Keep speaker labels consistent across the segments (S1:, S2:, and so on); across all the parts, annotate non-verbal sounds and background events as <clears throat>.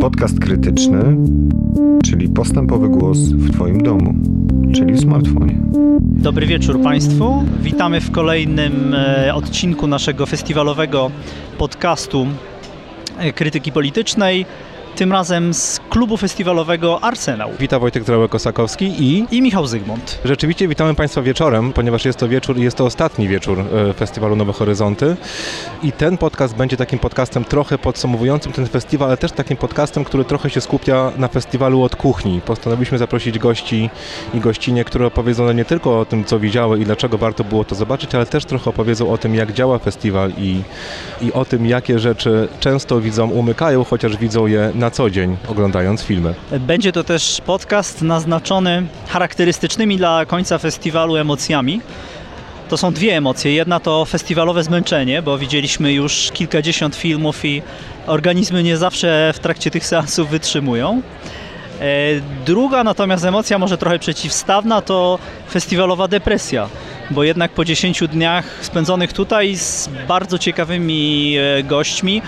S1: Podcast krytyczny, czyli postępowy głos w Twoim domu, czyli w smartfonie.
S2: Dobry wieczór Państwu. Witamy w kolejnym e, odcinku naszego festiwalowego podcastu e, krytyki politycznej tym razem z klubu festiwalowego Arsenał.
S3: Witam Wojtek Zdrołek-Kosakowski i...
S2: I Michał Zygmunt.
S3: Rzeczywiście witamy Państwa wieczorem, ponieważ jest to wieczór, jest to ostatni wieczór e, festiwalu Nowe Horyzonty i ten podcast będzie takim podcastem trochę podsumowującym ten festiwal, ale też takim podcastem, który trochę się skupia na festiwalu od kuchni. Postanowiliśmy zaprosić gości i gościnie, które opowiedzą nie tylko o tym, co widziały i dlaczego warto było to zobaczyć, ale też trochę opowiedzą o tym, jak działa festiwal i, i o tym, jakie rzeczy często widzom umykają, chociaż widzą je na co dzień oglądając filmy.
S2: Będzie to też podcast naznaczony charakterystycznymi dla końca festiwalu emocjami. To są dwie emocje. Jedna to festiwalowe zmęczenie, bo widzieliśmy już kilkadziesiąt filmów i organizmy nie zawsze w trakcie tych seansów wytrzymują. E, druga natomiast emocja, może trochę przeciwstawna, to festiwalowa depresja, bo jednak po 10 dniach spędzonych tutaj z bardzo ciekawymi e, gośćmi,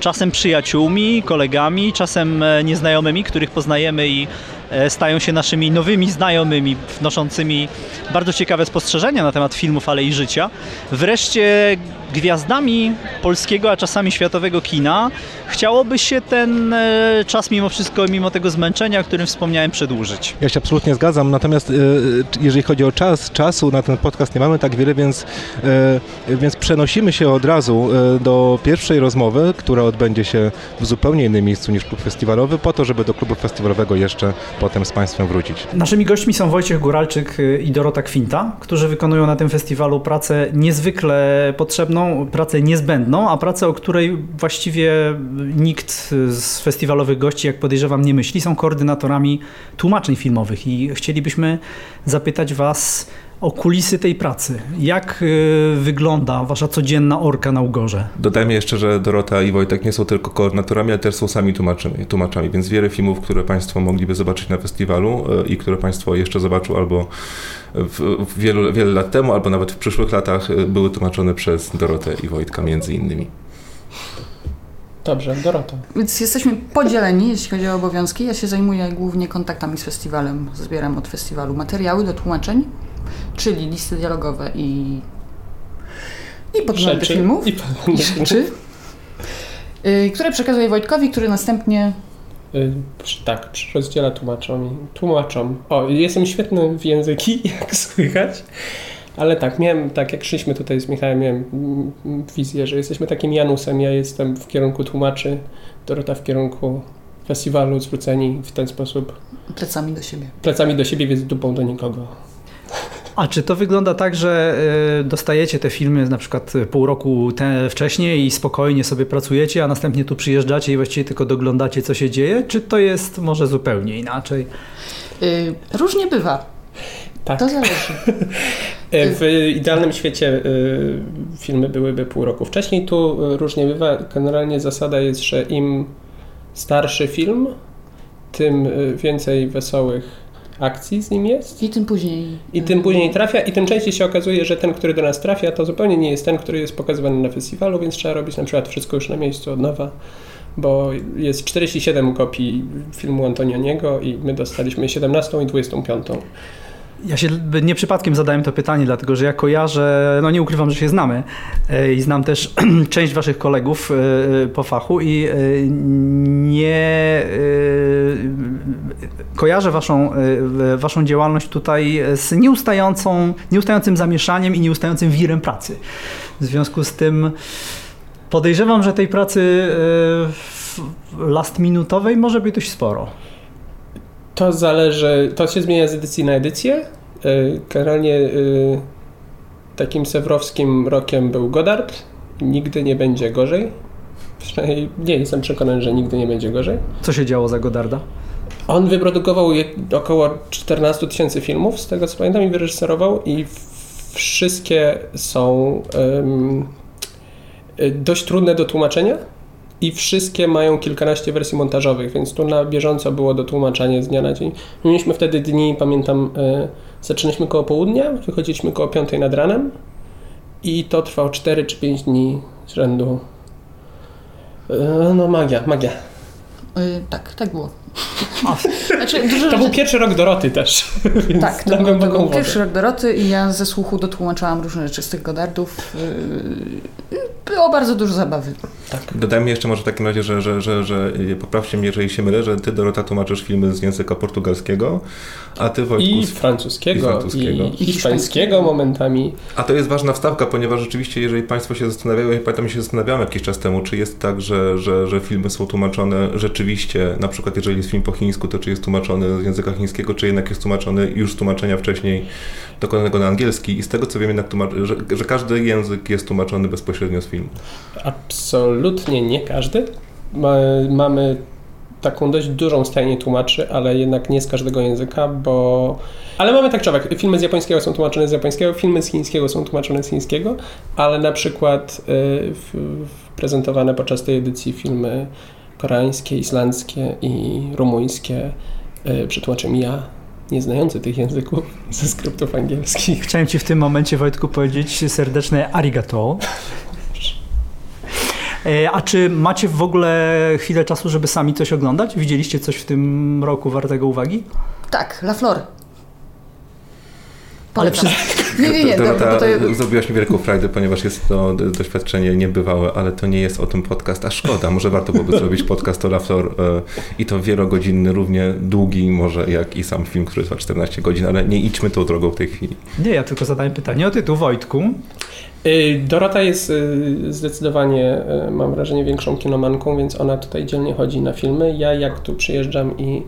S2: czasem przyjaciółmi, kolegami, czasem e, nieznajomymi, których poznajemy i e, stają się naszymi nowymi znajomymi, wnoszącymi bardzo ciekawe spostrzeżenia na temat filmów, ale i życia. Wreszcie gwiazdami polskiego, a czasami światowego kina chciałoby się ten e, czas mimo wszystko, mimo tego zmęczenia, o którym wspomniałem, przedłużyć.
S3: Ja się absolutnie zgadzam, natomiast jeżeli chodzi o czas, czasu na ten podcast nie mamy tak wiele, więc, więc przenosimy się od razu do pierwszej rozmowy, która odbędzie się w zupełnie innym miejscu niż klub festiwalowy, po to, żeby do klubu festiwalowego jeszcze potem z Państwem wrócić.
S2: Naszymi gośćmi są Wojciech Góralczyk i Dorota Kwinta, którzy wykonują na tym festiwalu pracę niezwykle potrzebną, pracę niezbędną, a pracę, o której właściwie nikt z festiwalowych gości, jak podejrzewam, nie myśli. Są koordynatorami tłumaczeń filmowych i chcielibyśmy zapytać Was, o kulisy tej pracy. Jak y, wygląda wasza codzienna orka na Ugorze?
S4: Dodajmy jeszcze, że Dorota i Wojtek nie są tylko koordynatorami, ale też są sami tłumaczami, tłumaczami więc wiele filmów, które Państwo mogliby zobaczyć na festiwalu y, i które Państwo jeszcze zobaczą albo w, w wielu, wiele lat temu, albo nawet w przyszłych latach y, były tłumaczone przez Dorotę i Wojtka między innymi.
S5: Dobrze, Dorota.
S6: Więc jesteśmy podzieleni, jeśli chodzi o obowiązki. Ja się zajmuję głównie kontaktami z festiwalem. Zbieram od festiwalu materiały do tłumaczeń czyli listy dialogowe i i podglądy filmów, i rzeczy, yy, które przekazuje Wojtkowi, który następnie
S5: yy, tak, rozdziela tłumaczom. Tłumaczom. O, jestem świetny w języki, <laughs> jak słychać. Ale tak, miałem, tak jak szliśmy tutaj z Michałem, miałem wizję, że jesteśmy takim Janusem. Ja jestem w kierunku tłumaczy, Dorota w kierunku festiwalu, zwróceni w ten sposób.
S6: Plecami do siebie.
S5: Plecami do siebie, więc dupą do nikogo.
S2: A czy to wygląda tak, że e, dostajecie te filmy na przykład pół roku wcześniej i spokojnie sobie pracujecie, a następnie tu przyjeżdżacie i właściwie tylko doglądacie, co się dzieje? Czy to jest może zupełnie inaczej?
S6: Yy, różnie bywa. Tak. To zależy. <laughs>
S5: E, w idealnym świecie filmy byłyby pół roku wcześniej. Tu różnie bywa. Generalnie zasada jest, że im starszy film, tym więcej wesołych akcji z nim jest.
S6: I tym później.
S5: I tym później trafia i tym częściej się okazuje, że ten, który do nas trafia, to zupełnie nie jest ten, który jest pokazywany na festiwalu, więc trzeba robić na przykład wszystko już na miejscu od nowa, bo jest 47 kopii filmu Antonioniego i my dostaliśmy 17 i 25.
S2: Ja się nie przypadkiem zadałem to pytanie, dlatego że ja kojarzę, no nie ukrywam, że się znamy e, i znam też <clears throat> część waszych kolegów e, po fachu i e, nie kojarzę waszą, waszą działalność tutaj z nieustającą, nieustającym zamieszaniem i nieustającym wirem pracy. W związku z tym podejrzewam, że tej pracy last minutowej może być dość sporo.
S5: To zależy, to się zmienia z edycji na edycję. E, generalnie e, takim sewrowskim rokiem był Godard. Nigdy nie będzie gorzej. Przynajmniej nie jestem przekonany, że nigdy nie będzie gorzej.
S2: Co się działo za Godarda?
S5: On wyprodukował około 14 tysięcy filmów, z tego co pamiętam, i wyreżyserował i wszystkie są um, dość trudne do tłumaczenia i wszystkie mają kilkanaście wersji montażowych, więc tu na bieżąco było do tłumaczenia z dnia na dzień. Mieliśmy wtedy dni, pamiętam, y, zaczynaliśmy koło południa, wychodziliśmy koło piątej nad ranem i to trwało 4 czy 5 dni z rzędu. E, No magia, magia.
S6: Y, tak, tak było. Znaczy, dużo
S5: To był pierwszy rok Doroty też,
S6: Tak, to, był- to był pierwszy rok Doroty i ja ze słuchu dotłumaczałam różne rzeczy z tych Godardów. Yy, Było bardzo dużo zabawy.
S3: Dodajmy jeszcze może w takim razie, że, że, że, że y, poprawcie mnie, jeżeli się mylę, że ty Dorota tłumaczysz filmy z języka portugalskiego, a ty Wojtku...
S5: I
S3: z-
S5: francuskiego,
S3: i francuskiego.
S5: i hiszpańskiego momentami.
S3: A to jest ważna wstawka, ponieważ rzeczywiście, jeżeli Państwo się zastanawiają, ja pamiętam, się zastanawiałem jakiś czas temu, czy jest tak, że, że, że filmy są tłumaczone rzeczywiście, na przykład jeżeli jest film po chińsku, to czy jest tłumaczony z języka chińskiego, czy jednak jest tłumaczony już z tłumaczenia wcześniej dokonanego na angielski. I z tego co wiem, jednak że, że każdy język jest tłumaczony bezpośrednio z filmu.
S5: Absolutnie nie każdy. Ma, mamy taką dość dużą stajnię tłumaczy, ale jednak nie z każdego języka, bo... Ale mamy tak czy. Filmy z japońskiego są tłumaczone z japońskiego, filmy z chińskiego są tłumaczone z chińskiego, ale na przykład y, prezentowane podczas tej edycji filmy koreańskie, islandzkie i rumuńskie y, przetłumaczyłem ja, nieznający tych języków, <laughs> ze skryptów angielskich.
S4: Chciałem Ci w tym momencie, Wojtku, powiedzieć serdeczne arigato. E, A czy macie w ogóle chwilę czasu, żeby sami coś oglądać? Widzieliście coś w tym roku wartego uwagi?
S6: Tak, La Flor.
S4: Ale
S6: Polecam. Nie, nie, nie,
S3: Dorota,
S6: bo to,
S3: zrobiłaś mi wielką frajdę, ponieważ jest to doświadczenie niebywałe, ale to nie jest o tym podcast, a szkoda. Może warto byłoby zrobić podcast o Laflor e, i to wielogodzinny, równie długi może jak i sam film, który trwa 14 godzin, ale nie idźmy tą drogą w tej chwili.
S4: Nie, ja tylko zadałem pytanie o tytuł, Wojtku.
S5: Y, Dorota jest y, zdecydowanie, y, mam wrażenie, większą kinomanką, więc ona tutaj dzielnie chodzi na filmy. Ja jak tu przyjeżdżam i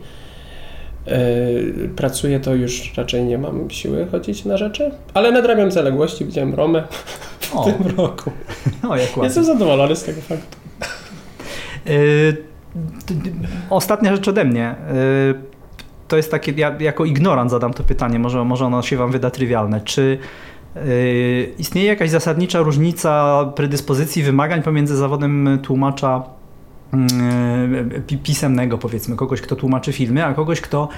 S5: pracuję, to już raczej nie mam siły chodzić na rzeczy, ale nadrabiam zaległości, widziałem Romę <laughs>
S4: O,
S5: w tym roku.
S4: o jak ładnie.
S5: Jestem zadowolony z tego faktu.
S4: Y, d- Ostatnia rzecz ode mnie. Y, To jest takie, ja jako ignorant zadam to pytanie, może, może ono się Wam wyda trywialne. Czy istnieje jakaś zasadnicza różnica predyspozycji, wymagań pomiędzy zawodem tłumacza pisemnego, powiedzmy, kogoś, kto tłumaczy filmy, a kogoś, kto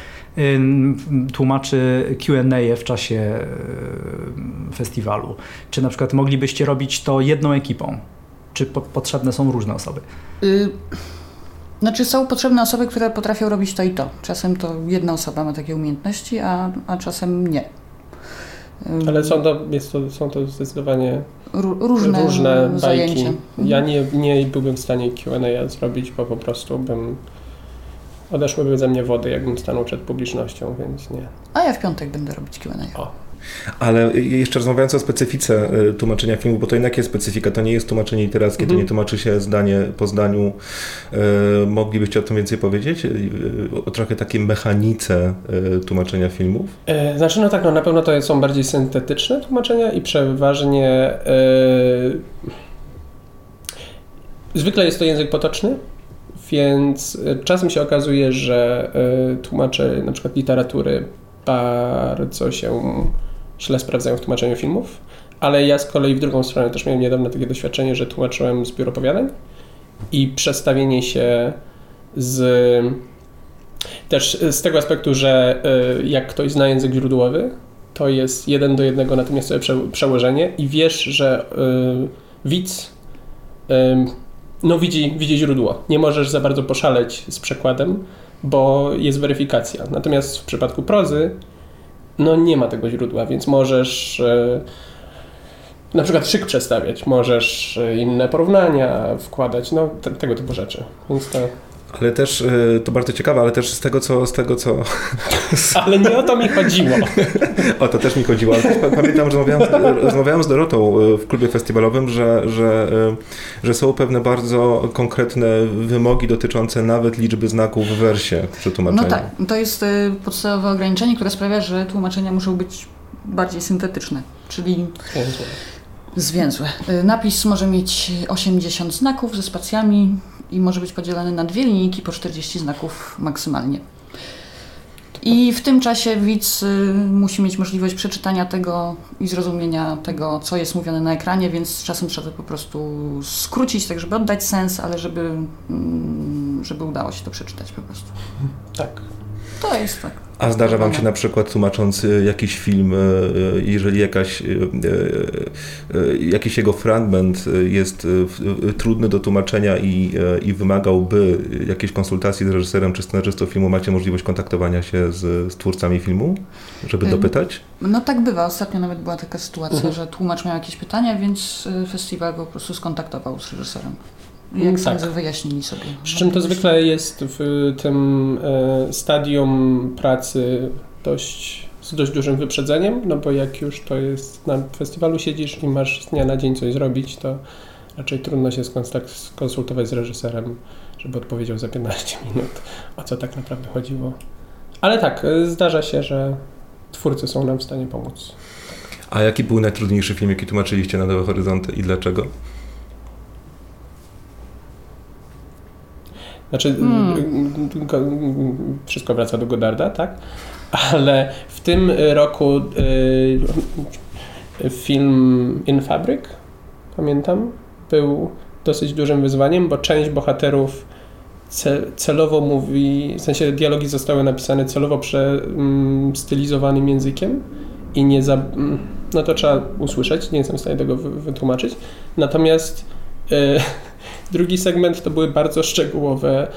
S4: tłumaczy Q&A w czasie y, festiwalu? Czy na przykład moglibyście robić to jedną ekipą? Czy po, potrzebne są różne osoby?
S6: y, znaczy są potrzebne osoby, które potrafią robić to i to. Czasem to jedna osoba ma takie umiejętności, a, a czasem nie.
S5: Ale są to, jest to, są to zdecydowanie
S6: różne,
S5: różne bajki.
S6: zajęcia.
S5: Ja
S6: Mhm.
S5: nie, nie byłbym w stanie Q&A zrobić, bo po prostu bym odeszłyby ze mnie wody, jakbym stanął przed publicznością, więc nie.
S6: A ja w piątek będę robić Q&A.
S3: Ale jeszcze rozmawiając o specyfice e, tłumaczenia filmu, bo to jednak jest specyfika, to nie jest tłumaczenie literackie, to
S5: Mhm.
S3: nie tłumaczy się zdanie po zdaniu. E, Moglibyście o tym więcej powiedzieć? E, O trochę takiej mechanice tłumaczenia filmów?
S5: E, Znaczy, no tak, no na pewno to są bardziej syntetyczne tłumaczenia i przeważnie e, zwykle jest to język potoczny, więc czasem się okazuje, że e, tłumacze na przykład literatury bardzo się źle sprawdzają w tłumaczeniu filmów, ale ja z kolei w drugą stronę też miałem niedawno takie doświadczenie, że tłumaczyłem z biur opowiadań i przestawienie się z też z tego aspektu, że y, jak ktoś zna język źródłowy, to jest jeden do jednego natychmiastowe prze, przełożenie i wiesz, że y, widz y, no widzi, widzi źródło. Nie możesz za bardzo poszaleć z przekładem, bo jest weryfikacja. Natomiast w przypadku prozy no nie ma tego źródła, więc możesz y, na przykład szyk przestawiać, możesz y, inne porównania wkładać, no te, tego typu rzeczy. Więc to...
S3: Ale też, e, to bardzo ciekawe, ale też z tego, co, z tego, co <laughs>
S5: Ale nie o to mi chodziło.
S3: O, to też mi chodziło. Ale też pa- pamiętam, że rozmawiałem, z- rozmawiałem z Dorotą e, w klubie festiwalowym, że, że, e, że są pewne bardzo konkretne wymogi dotyczące nawet liczby znaków w wersie przy tłumaczeniu.
S6: No tak, to jest y, podstawowe ograniczenie, które sprawia, że tłumaczenia muszą być bardziej syntetyczne, czyli zwięzłe. Y, Napis może mieć 80 znaków ze spacjami i może być podzielony na dwie linijki po 40 znaków maksymalnie. I w tym czasie widz y, musi mieć możliwość przeczytania tego i zrozumienia tego, co jest mówione na ekranie, więc czasem trzeba to po prostu skrócić, tak żeby oddać sens, ale żeby, mm, żeby udało się to przeczytać po prostu.
S5: Tak.
S6: To jest tak.
S4: A zdarza Wam się na przykład tłumacząc e, jakiś film, e, e, jeżeli jakaś, jakiś jego fragment jest trudny do tłumaczenia i, i wymagałby jakiejś konsultacji z reżyserem czy scenarzystą filmu, macie możliwość kontaktowania się z, z twórcami filmu, żeby dopytać?
S6: No tak bywa. Ostatnio nawet była taka sytuacja, mhm. że tłumacz miał jakieś pytania, więc festiwal go po prostu skontaktował z reżyserem. Jak mm, tak. sądzę, wyjaśnili sobie.
S5: Przy czym to zwykle jest w tym stadium pracy dość, z dość dużym wyprzedzeniem, no bo jak już to jest na festiwalu siedzisz i masz z dnia na dzień coś zrobić, to raczej trudno się skonsultować z reżyserem, żeby odpowiedział za 15 minut, o co tak naprawdę chodziło. Ale tak, y, zdarza się, że twórcy są nam w stanie pomóc.
S4: A jaki był najtrudniejszy film, jaki tłumaczyliście na Nowe Horyzonty i dlaczego?
S5: Znaczy, hmm. wszystko wraca do Godarda, tak? ale w tym roku y, film In Fabric, pamiętam, był dosyć dużym wyzwaniem, bo część bohaterów celowo mówi, w sensie dialogi zostały napisane celowo przestylizowanym językiem i nie za... no to trzeba usłyszeć, nie jestem w stanie tego wytłumaczyć. Natomiast y, drugi segment to były bardzo szczegółowe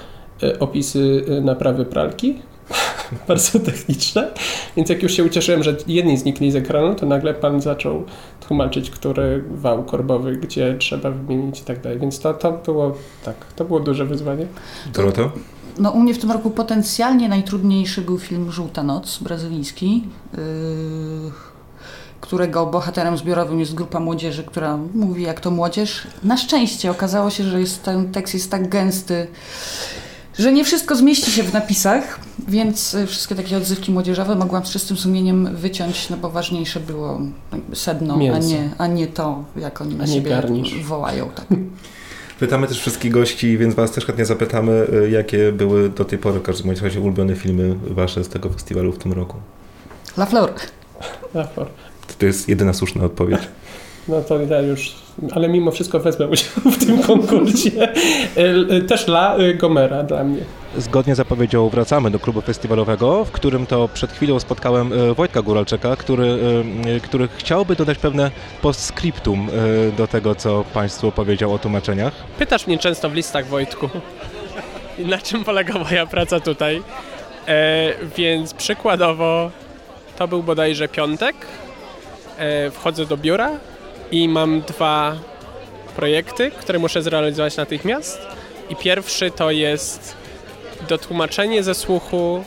S5: y, opisy naprawy pralki, <laughs> bardzo techniczne. Więc jak już się ucieszyłem, że jedni znikli z ekranu, to nagle pan zaczął tłumaczyć, który wał korbowy, gdzie trzeba wymienić i tak dalej. Więc to, to było tak, to było duże wyzwanie.
S4: Dorota?
S6: No u mnie w tym roku potencjalnie najtrudniejszy był film Żółta Noc, brazylijski. Yy którego bohaterem zbiorowym jest grupa młodzieży, która mówi jak to młodzież. Na szczęście okazało się, że jest, ten tekst jest tak gęsty, że nie wszystko zmieści się w napisach, więc y, wszystkie takie odzywki młodzieżowe mogłam z czystym sumieniem wyciąć, no bo ważniejsze było sedno, a nie, a nie to, jak oni na siebie garnisz. wołają. Tak. <laughs>
S4: Pytamy też wszystkich gości, więc Was też chętnie zapytamy, y, jakie były do tej pory w każdym razie ulubione filmy Wasze z tego festiwalu w tym roku.
S6: La Flor.
S5: La Flor.
S4: To jest jedyna słuszna odpowiedź.
S5: No to ja już, ale mimo wszystko wezmę udział w tym konkursie. E, też dla e, Gomera, dla mnie.
S3: Zgodnie z zapowiedzią wracamy do klubu festiwalowego, w którym to przed chwilą spotkałem e, Wojtka Góralczyka, który, który chciałby dodać pewne postscriptum do tego, co Państwu powiedział o tłumaczeniach.
S5: Pytasz mnie często w listach, Wojtku, <laughs> na czym polega moja praca tutaj. E, więc przykładowo to był bodajże piątek. E, wchodzę do biura, i mam dwa projekty, które muszę zrealizować natychmiast. I pierwszy to jest dotłumaczenie ze słuchu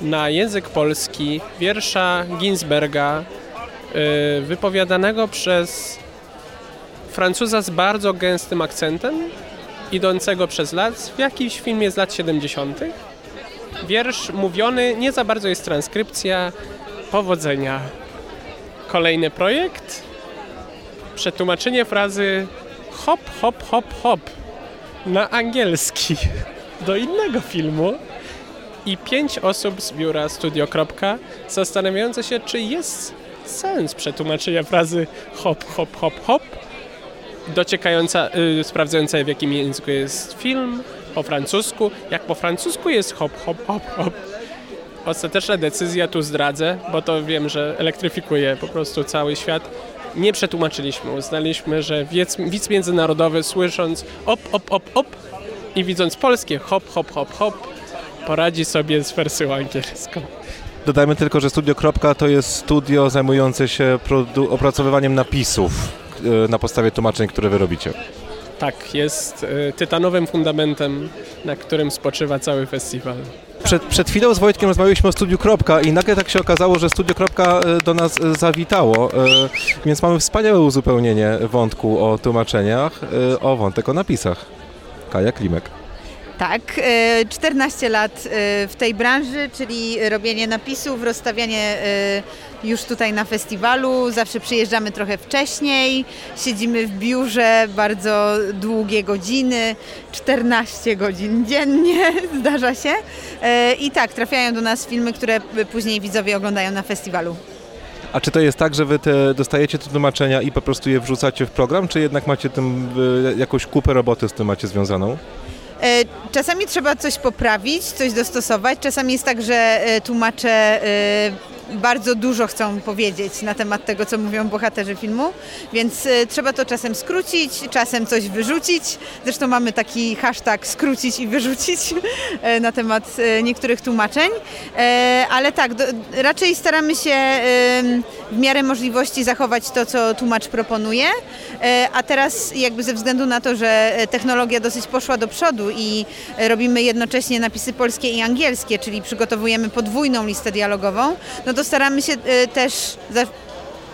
S5: na język polski wiersza Ginsberga, yy, wypowiadanego przez Francuza z bardzo gęstym akcentem, idącego przez lat, w jakimś filmie z lat 70. Wiersz mówiony, nie za bardzo jest transkrypcja. Powodzenia. Kolejny projekt przetłumaczenie frazy hop, hop, hop, hop na angielski <laughs> do innego filmu i pięć osób z biura Studio. zastanawiające się, czy jest sens przetłumaczenia frazy hop, hop, hop, hop dociekająca, yy, sprawdzająca w jakim języku jest film, po francusku. Jak po francusku jest hop, hop, hop, hop. Ostateczna decyzja tu zdradzę, bo to wiem, że elektryfikuje po prostu cały świat nie przetłumaczyliśmy. Uznaliśmy, że widz, widz międzynarodowy słysząc op, op, op, op i widząc polskie hop, hop, hop, hop, poradzi sobie z wersją angielską.
S3: Dodajmy tylko, że Studio Kropka to jest studio zajmujące się opracowywaniem napisów e, na podstawie tłumaczeń, które wy robicie.
S5: Tak, jest e, tytanowym fundamentem, na którym spoczywa cały festiwal.
S3: Przed, przed chwilą z Wojtkiem rozmawialiśmy o Studiu Kropka i nagle tak się okazało, że Studio Kropka e, do nas e, zawitało, więc mamy wspaniałe uzupełnienie wątku o tłumaczeniach, o wątek o napisach. Kaja Klimek.
S7: Tak, 14 lat w tej branży, czyli robienie napisów, rozstawianie już tutaj na festiwalu. Zawsze przyjeżdżamy trochę wcześniej, siedzimy w biurze bardzo długie godziny, 14 godzin dziennie, <laughs> zdarza się. E, I tak, trafiają do nas filmy, które później widzowie oglądają na festiwalu.
S3: A czy to jest tak, że wy te, dostajecie te tłumaczenia i po prostu je wrzucacie w program, czy jednak macie tym, jakąś kupę roboty z tym macie związaną?
S7: E, Czasami trzeba coś poprawić, coś dostosować. Czasami jest tak, że e, tłumacze e, bardzo dużo chcą powiedzieć na temat tego, co mówią bohaterzy filmu, więc trzeba to czasem skrócić, czasem coś wyrzucić. Zresztą mamy taki hashtag skrócić i wyrzucić <laughs> na temat niektórych tłumaczeń, ale tak, raczej staramy się w miarę możliwości zachować to, co tłumacz proponuje, e, a teraz jakby ze względu na to, że technologia dosyć poszła do przodu i e, robimy jednocześnie napisy polskie i angielskie, czyli przygotowujemy podwójną listę dialogową, no to staramy się e, też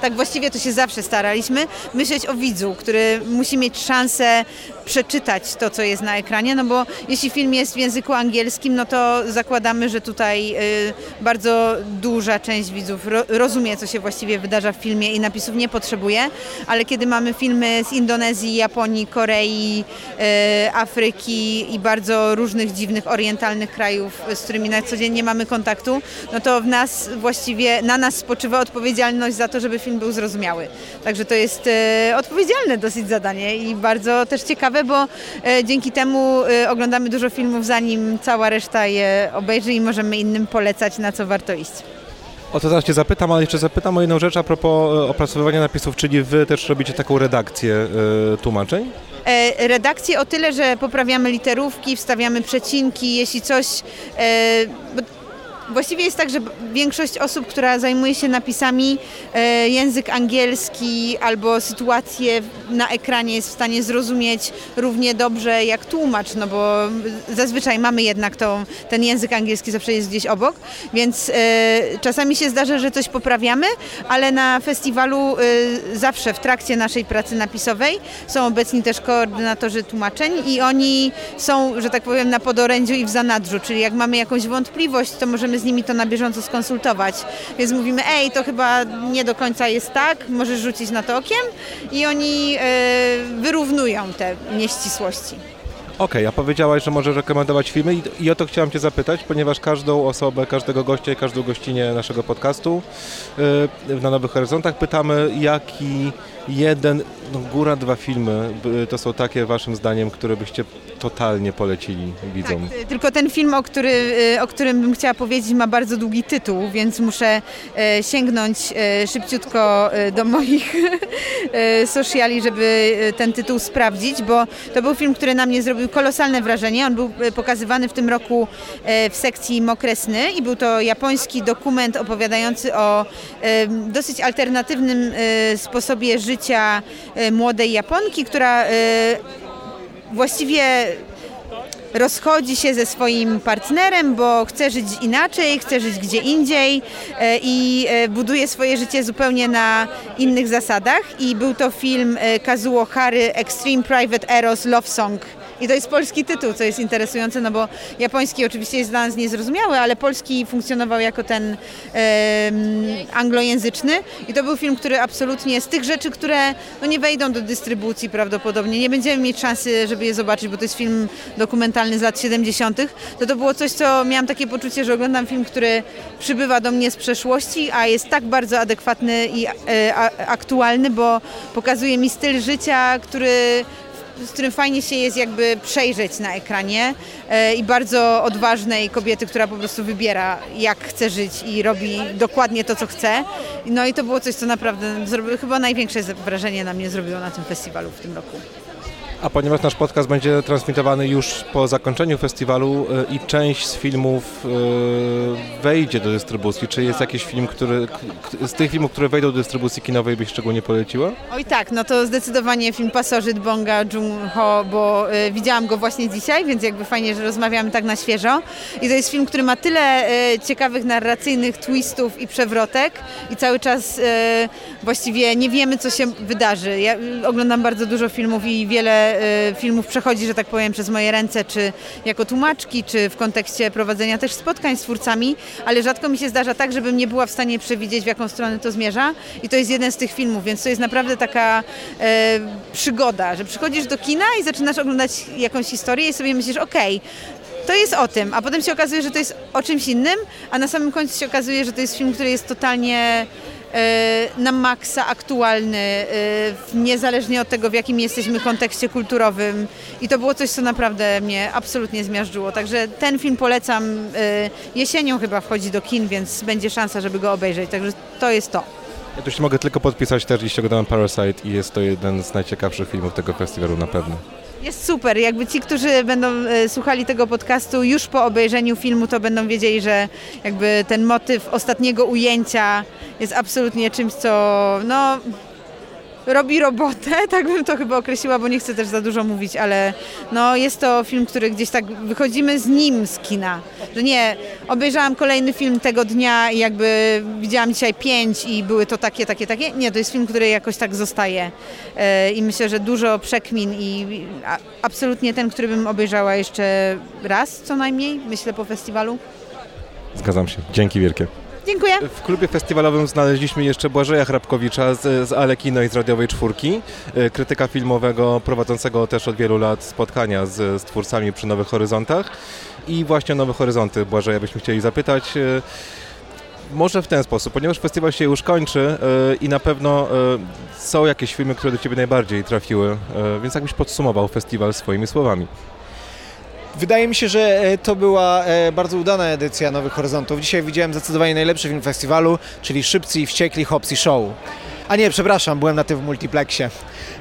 S7: tak właściwie to się zawsze staraliśmy, myśleć o widzu, który musi mieć szansę przeczytać to, co jest na ekranie, no bo jeśli film jest w języku angielskim, no to zakładamy, że tutaj y, bardzo duża część widzów ro, rozumie, co się właściwie wydarza w filmie i napisów nie potrzebuje, ale kiedy mamy filmy z Indonezji, Japonii, Korei, y, Afryki i bardzo różnych dziwnych orientalnych krajów, z którymi na co dzień nie mamy kontaktu, no to w nas właściwie, na nas spoczywa odpowiedzialność za to, żeby film był zrozumiały. Także to jest e, odpowiedzialne dosyć zadanie i bardzo też ciekawe, bo e, dzięki temu e, oglądamy dużo filmów, zanim cała reszta je obejrzy i możemy innym polecać, na co warto iść.
S3: O to zaraz Cię zapytam, ale jeszcze zapytam o jedną rzecz a propos e, opracowywania napisów, czyli Wy też robicie taką redakcję tłumaczeń?
S7: Redakcję o tyle, że poprawiamy literówki, wstawiamy przecinki, jeśli coś... Właściwie jest tak, że większość osób, która zajmuje się napisami, e, język angielski albo sytuację na ekranie jest w stanie zrozumieć równie dobrze jak tłumacz, no bo zazwyczaj mamy jednak to, ten język angielski zawsze jest gdzieś obok, więc e, czasami się zdarza, że coś poprawiamy, ale na festiwalu e, zawsze w trakcie naszej pracy napisowej są obecni też koordynatorzy tłumaczeń i oni są, że tak powiem, na podorędziu i w zanadrzu, czyli jak mamy jakąś wątpliwość, to możemy z nimi to na bieżąco skonsultować. Więc mówimy, ej, to chyba nie do końca jest tak, możesz rzucić na to okiem i oni e, wyrównują te nieścisłości.
S3: Okej, a powiedziałaś, że możesz rekomendować filmy i, i o to chciałam Cię zapytać, ponieważ każdą osobę, każdego gościa i każdą gościnę naszego podcastu yy, na Nowych Horyzontach pytamy, jaki jeden, no góra dwa filmy to są takie Waszym zdaniem, które byście totalnie polecili widzom.
S7: Tak, tylko ten film, o, który, y, o którym bym chciała powiedzieć, ma bardzo długi tytuł, więc muszę e, sięgnąć szybciutko do moich <laughs> sociali, żeby ten tytuł sprawdzić, bo to był film, który na mnie zrobił kolosalne wrażenie. On był pokazywany w tym roku w sekcji Mokresny i był to japoński dokument opowiadający o dosyć alternatywnym sposobie życia e, młodej Japonki, która e, właściwie rozchodzi się ze swoim partnerem, bo chce żyć inaczej, chce żyć gdzie indziej e, i buduje swoje życie zupełnie na innych zasadach. I był to film Kazuo Hary Extreme Private Eros Love Song. I to jest polski tytuł, co jest interesujące, no bo japoński oczywiście jest dla nas niezrozumiały, ale polski funkcjonował jako ten em, anglojęzyczny. I to był film, który absolutnie z tych rzeczy, które no, nie wejdą do dystrybucji prawdopodobnie, nie będziemy mieć szansy, żeby je zobaczyć, bo to jest film dokumentalny z lat 70., to to było coś, co miałam takie poczucie, że oglądam film, który przybywa do mnie z przeszłości, a jest tak bardzo adekwatny i e, aktualny, bo pokazuje mi styl życia, który z którym fajnie się jest jakby przejrzeć na ekranie e, i bardzo odważnej kobiety, która po prostu wybiera jak chce żyć i robi dokładnie to, co chce. No i to było coś, co naprawdę zrobiło, chyba największe wrażenie na mnie zrobiło na tym festiwalu w tym roku.
S3: A ponieważ nasz podcast będzie transmitowany już po zakończeniu festiwalu y, i część z filmów y, wejdzie do dystrybucji, czy jest jakiś film, który z tych filmów, które wejdą do dystrybucji kinowej byś szczególnie poleciła?
S7: Oj tak, no to zdecydowanie film Pasożyt Bonga Joon-ho, bo y, widziałam go właśnie dzisiaj, więc jakby fajnie, że rozmawiamy tak na świeżo. I to jest film, który ma tyle ciekawych narracyjnych twistów i przewrotek i cały czas właściwie nie wiemy, co się wydarzy. Ja oglądam bardzo dużo filmów i wiele y, filmów przechodzi, że tak powiem, przez moje ręce, czy jako tłumaczki, czy w kontekście prowadzenia też spotkań z twórcami, ale rzadko mi się zdarza tak, żebym nie była w stanie przewidzieć, w jaką stronę to zmierza. I to jest jeden z tych filmów, więc to jest naprawdę taka e, przygoda, że przychodzisz do kina i zaczynasz oglądać jakąś historię i sobie myślisz, okej, to jest o tym, a potem się okazuje, że to jest o czymś innym, a na samym końcu się okazuje, że to jest film, który jest totalnie na maksa aktualny, e, niezależnie od tego, w jakim jesteśmy kontekście kulturowym. I to było coś, co naprawdę mnie absolutnie zmiażdżyło. Także ten film polecam. E, jesienią chyba wchodzi do kin, więc będzie szansa, żeby go obejrzeć. Także to jest to.
S3: Ja tu się mogę tylko podpisać też, jeśli oglądałem Parasite i jest to jeden z najciekawszych filmów tego festiwalu na pewno.
S7: Jest super. Jakby ci, którzy będą e, słuchali tego podcastu już po obejrzeniu filmu, to będą wiedzieli, że jakby ten motyw ostatniego ujęcia jest absolutnie czymś, co no, robi robotę, <laughs> tak bym to chyba określiła, bo nie chcę też za dużo mówić, ale no, jest to film, który gdzieś tak wychodzimy z nim z kina. Że nie, obejrzałam kolejny film tego dnia i jakby widziałam dzisiaj pięć i były to takie, takie, takie. Nie, to jest film, który jakoś tak zostaje E, i myślę, że dużo przekmin i absolutnie ten, który bym obejrzała jeszcze raz co najmniej, myślę po festiwalu.
S3: Zgadzam się. Dzięki wielkie.
S7: Dziękuję.
S3: W klubie festiwalowym znaleźliśmy jeszcze Błażeja Hrabkowicza z, z Alekino i z Radiowej Czwórki, y, krytyka filmowego prowadzącego też od wielu lat spotkania z, z twórcami przy Nowych Horyzontach. I właśnie o Nowe Horyzonty Błażeja byśmy chcieli zapytać. y, Może w ten sposób, ponieważ festiwal się już kończy y, i na pewno są jakieś filmy, które do Ciebie najbardziej trafiły, więc jakbyś podsumował festiwal swoimi słowami.
S8: Wydaje mi się, że e, to była e, bardzo udana edycja Nowych Horyzontów. Dzisiaj widziałem zdecydowanie najlepszy film festiwalu, czyli Szybcy i Wściekli Hopsy Show. A nie, przepraszam, byłem na tym w multiplexie.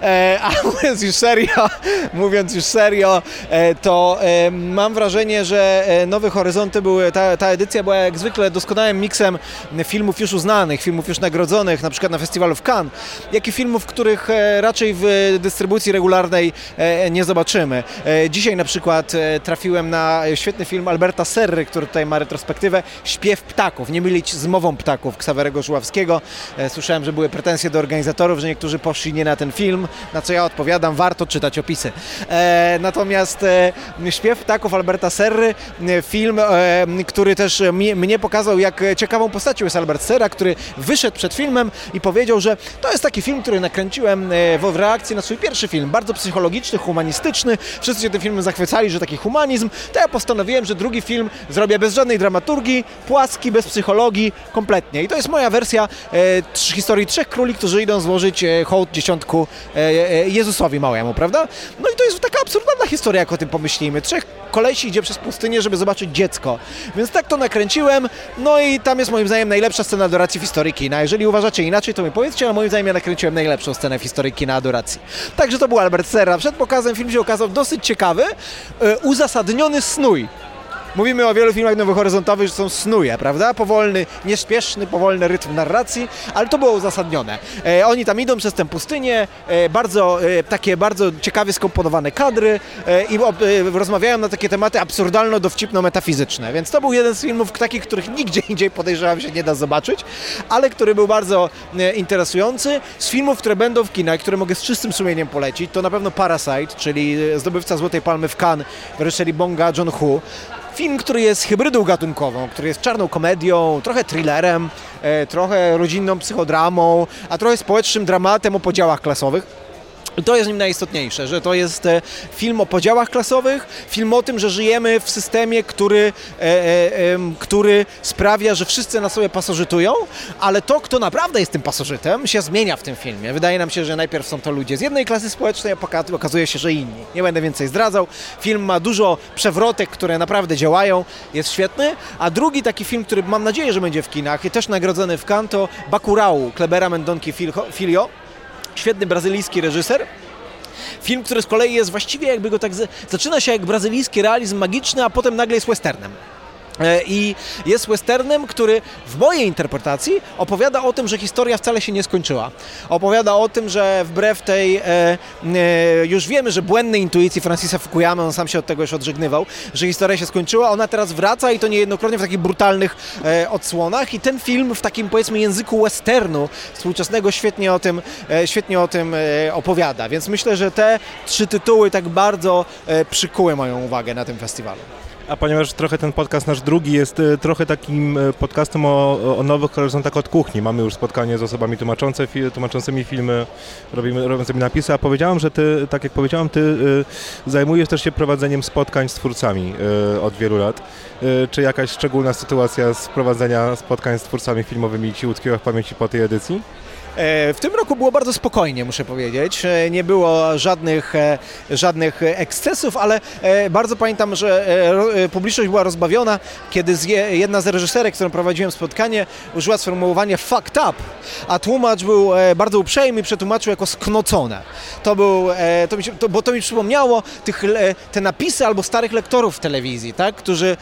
S8: E, a <laughs> mówiąc już serio, mówiąc już serio, e, to e, mam wrażenie, że e, Nowe Horyzonty były, ta, ta edycja była jak zwykle doskonałym miksem filmów już uznanych, filmów już nagrodzonych, na przykład na festiwalu w Cannes, jak i filmów, których e, raczej w dystrybucji regularnej e, nie zobaczymy. Dzisiaj na przykład trafiłem na świetny film Alberta Serry, który tutaj ma retrospektywę Śpiew ptaków, nie mylić z mową ptaków Ksawerego Żuławskiego. Słyszałem, że były pretensje do organizatorów, że niektórzy poszli nie na ten film, na co ja odpowiadam, warto czytać opisy. E, natomiast e, Śpiew ptaków Alberta Serry, e, film, e, który też mi, mnie pokazał, jak ciekawą postacią jest Albert Serra, który wyszedł przed filmem i powiedział, że to jest taki film, który nakręciłem e, w reakcji na swój pierwszy film, bardzo psychologiczny, humanistyczny. Wszyscy się tym filmem zachwycali, że taki humanizm. To ja postanowiłem, że drugi film zrobię bez żadnej dramaturgii, płaski, bez psychologii, kompletnie. I to jest moja wersja e, historii trzech króli, którzy idą złożyć e, hołd dziesiątku e, e, Jezusowi małemu, prawda? No i to jest taka absurdalna historia, jak o tym pomyślimy. Trzech kolesi idzie przez pustynię, żeby zobaczyć dziecko. Więc tak to nakręciłem, no i tam jest moim zdaniem najlepsza scena adoracji w historii kina. Jeżeli uważacie inaczej, to mi powiedzcie, ale moim zdaniem ja nakręciłem najlepszą scenę w historii kina adoracji. Także to był Albert Serra. Przed pokazem film się okazał dosyć ciekawy, uzasadniony snój. Mówimy o wielu filmach nowohoryzontowych, że są snuje, prawda? Powolny, nieśpieszny, powolny rytm narracji, ale to było uzasadnione. E, oni tam idą przez tę pustynię, e, bardzo, e, takie bardzo ciekawie skomponowane kadry e, i e, rozmawiają na takie tematy absurdalno-dowcipno-metafizyczne, więc to był jeden z filmów takich, których nigdzie <laughs> indziej podejrzewam się nie da zobaczyć, ale który był bardzo e, interesujący. Z filmów, które będą w kinach, które mogę z czystym sumieniem polecić, to na pewno Parasite, czyli zdobywca Złotej Palmy w Cannes w reżyserii Bonga John-Hu. Film, który jest hybrydą gatunkową, który jest czarną komedią, trochę thrillerem, e, trochę rodzinną psychodramą, a trochę społecznym dramatem o podziałach klasowych. To jest nim najistotniejsze, że to jest e, film o podziałach klasowych, film o tym, że żyjemy w systemie, który, e, e, który sprawia, że wszyscy na sobie pasożytują, ale to, kto naprawdę jest tym pasożytem, się zmienia w tym filmie. Wydaje nam się, że najpierw są to ludzie z jednej klasy społecznej, a okazuje się, że inni. Nie będę więcej zdradzał. Film ma dużo przewrotek, które naprawdę działają, jest świetny. A drugi taki film, który mam nadzieję, że będzie w kinach i też nagrodzony w Cannes, to Bacurau Klebera Mendonki Filio świetny brazylijski reżyser. Film, który z kolei jest właściwie jakby go tak... z- Zaczyna się jak brazylijski realizm magiczny, a potem nagle jest westernem. E, I jest westernem, który w mojej interpretacji opowiada o tym, że historia wcale się nie skończyła. Opowiada o tym, że wbrew tej, e, e, już wiemy, że błędnej intuicji Francisa Fukuyamy, on sam się od tego już odżegnywał, że historia się skończyła, ona teraz wraca i to niejednokrotnie w takich brutalnych e, odsłonach i ten film w takim powiedzmy języku westernu współczesnego świetnie o tym, e, świetnie o tym e, opowiada. Więc myślę, że te trzy tytuły tak bardzo przykuły moją uwagę na tym festiwalu.
S3: A ponieważ trochę ten podcast nasz drugi jest e, trochę takim e, podcastem o, o nowych horyzontach od kuchni. Mamy już spotkanie z osobami tłumaczące, tłumaczącymi filmy, robimy, robiącymi napisy, a powiedziałem, że ty, tak jak powiedziałem, ty y, zajmujesz też się prowadzeniem spotkań z twórcami od wielu lat. Czy jakaś szczególna sytuacja z prowadzenia spotkań z twórcami filmowymi ci utkwiła w pamięci po tej edycji?
S8: E, W tym roku było bardzo spokojnie, muszę powiedzieć. E, Nie było żadnych, e, żadnych ekscesów, ale bardzo pamiętam, że publiczność była rozbawiona, kiedy jedna z reżyserek, którą prowadziłem spotkanie, użyła sformułowania fucked up, a tłumacz był bardzo uprzejmy i przetłumaczył jako sknocone. To był, to mi to, bo to mi przypomniało tych, te napisy albo starych lektorów telewizji, tak? którzy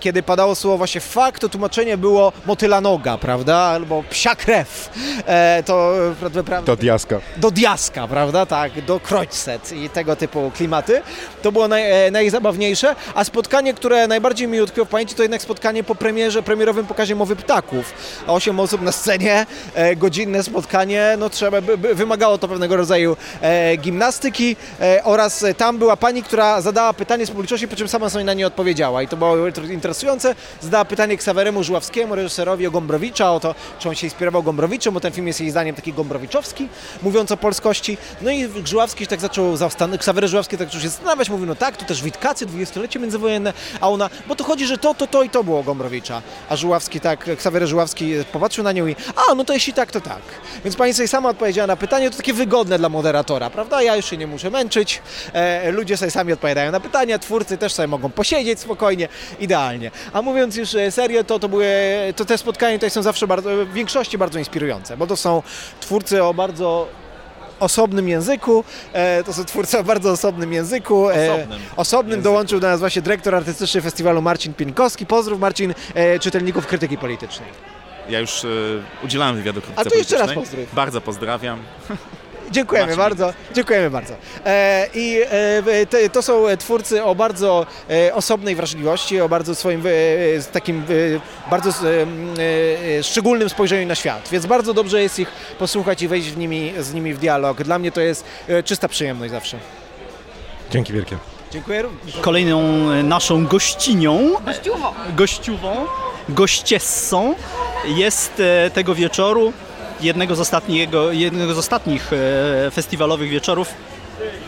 S8: kiedy padało słowo właśnie fuck, to tłumaczenie było motyla noga, prawda? Albo psia krew. E, to prawda, prawda,
S3: Do diaska.
S8: do diaska, prawda? Tak, do Kreuzset i tego typu klimaty. To było naj, e, najzabawniejsze, a spotkanie, które najbardziej mi utkwiło w pamięci, to jednak spotkanie po premierze, premierowym pokazie Mowy Ptaków. Osiem osób na scenie, e, godzinne spotkanie, no trzeba, by, wymagało to pewnego rodzaju e, gimnastyki e, oraz e, tam była pani, która zadała pytanie z publiczności, po czym sama sobie na nie odpowiedziała i to było interesujące. Zadała pytanie Ksaweremu Żuławskiemu, reżyserowi o Gombrowicza, o to, czy on się inspirował Gombrowiczem, bo ten film jest jej zdaniem taki gombrowiczowski, mówiąc o polskości. No i Żuławski się tak zaczął zastanawiać, Ksawery Żuławski tak zaczął się zastanawiać, mówił, no tak, to też Witkacy, dwudziestolecie międzywojenne, a ona, bo to chodzi, że to, to, to i to było Gombrowicza. A Żuławski tak, Ksawery Żuławski popatrzył na nią i, a, no to jeśli tak, to tak. Więc pani sobie sama odpowiedziała na pytanie, to takie wygodne dla moderatora, prawda? Ja już się nie muszę męczyć, e, ludzie sobie sami odpowiadają na pytania, twórcy też sobie mogą posiedzieć spokojnie, idealnie. A mówiąc już e, serio, to, to, były, to te spotkania tutaj są zawsze bardzo, w większości bardzo inspirujące, bo to są twórcy o bardzo osobnym języku, e, to są twórcy o bardzo osobnym języku. E,
S2: Osobnym.
S8: osobnym dołączył do nas właśnie dyrektor artystyczny festiwalu Marcin Pienkowski. Pozdrów Marcin, e, czytelników krytyki politycznej.
S9: Ja już e, udzielałem wywiadu krytyce
S8: A to jeszcze raz pozdrów.
S9: Bardzo pozdrawiam.
S8: Dziękujemy bardzo, dziękujemy bardzo. E, I e, te, to są twórcy o bardzo e, osobnej wrażliwości, o bardzo swoim e, z takim e, bardzo e, e, szczególnym spojrzeniu na świat, więc bardzo dobrze jest ich posłuchać i wejść w nimi, z nimi w dialog. Dla mnie to jest e, czysta przyjemność zawsze.
S3: Dzięki wielkie.
S8: Dziękuję również.
S2: Kolejną e, naszą gościnią, gościową, gościessą jest e, tego wieczoru jednego z, ostatniego, jednego z ostatnich e, festiwalowych wieczorów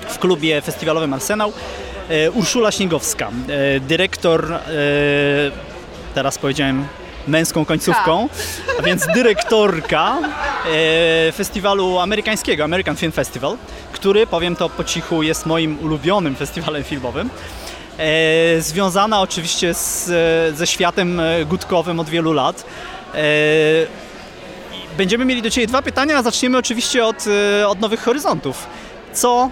S2: w klubie festiwalowym Arsenał. E, Urszula Śniegowska, e, dyrektor, teraz powiedziałem męską końcówką, a więc dyrektorka festiwalu amerykańskiego, American Film Festival, który, powiem to po cichu, jest moim ulubionym festiwalem filmowym. Związana oczywiście z, ze światem gutkowym od wielu lat. E, Będziemy mieli do Ciebie dwa pytania, a zaczniemy oczywiście od, e, od Nowych Horyzontów. Co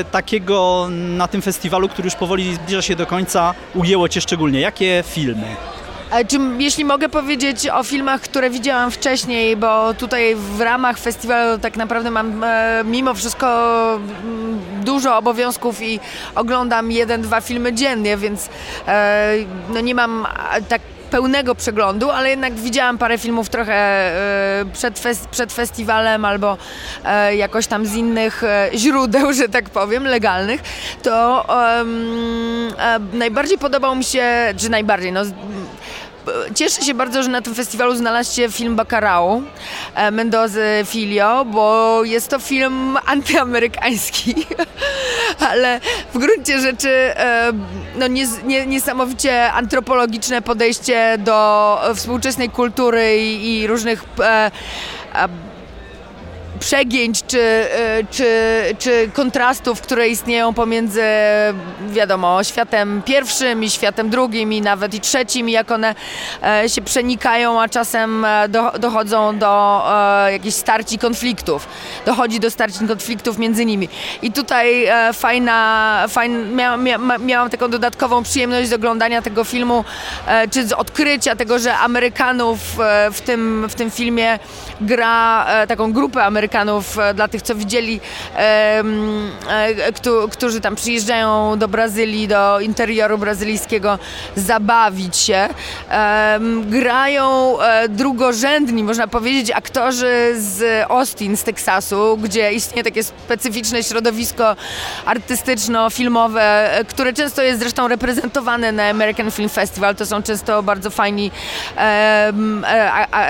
S2: e, takiego na tym festiwalu, który już powoli zbliża się do końca, ujęło Cię szczególnie? Jakie filmy?
S10: A Czy, jeśli mogę powiedzieć o filmach, które widziałam wcześniej, bo tutaj w ramach festiwalu tak naprawdę mam e, mimo wszystko mm, dużo obowiązków i oglądam jeden, dwa filmy dziennie, więc e, no nie mam tak pełnego przeglądu, ale jednak widziałam parę filmów trochę e, przed, fes- przed festiwalem albo e, jakoś tam z innych e, źródeł, <laughs> że tak powiem, legalnych, to e, najbardziej podobał mi się, czy najbardziej, no Cieszę się bardzo, że na tym festiwalu znalazł film Bacurau e, Mendozy Filio, bo jest to film antyamerykański, <laughs> ale w gruncie rzeczy e, no, nies- nie, niesamowicie antropologiczne podejście do współczesnej kultury i, różnych e, przegięć czy, e, czy, czy kontrastów, które istnieją pomiędzy, wiadomo, światem pierwszym i światem drugim i nawet i trzecim, i jak one e, się przenikają, a czasem e, do, dochodzą do e, jakichś starć i konfliktów. Dochodzi do starć i konfliktów między nimi. I tutaj fajna, fajn, mia, miałam taką dodatkową przyjemność z oglądania tego filmu, czy z odkrycia tego, że Amerykanów w tym, w tym filmie gra e, taką grupę Amerykanów, e, dla tych, co widzieli, e, któ- którzy tam przyjeżdżają do Brazylii, do interioru brazylijskiego, zabawić się. Grają drugorzędni, można powiedzieć, aktorzy z Austin, z Teksasu, gdzie istnieje takie specyficzne środowisko artystyczno-filmowe, które często jest zresztą reprezentowane na American Film Festival. To są często bardzo fajni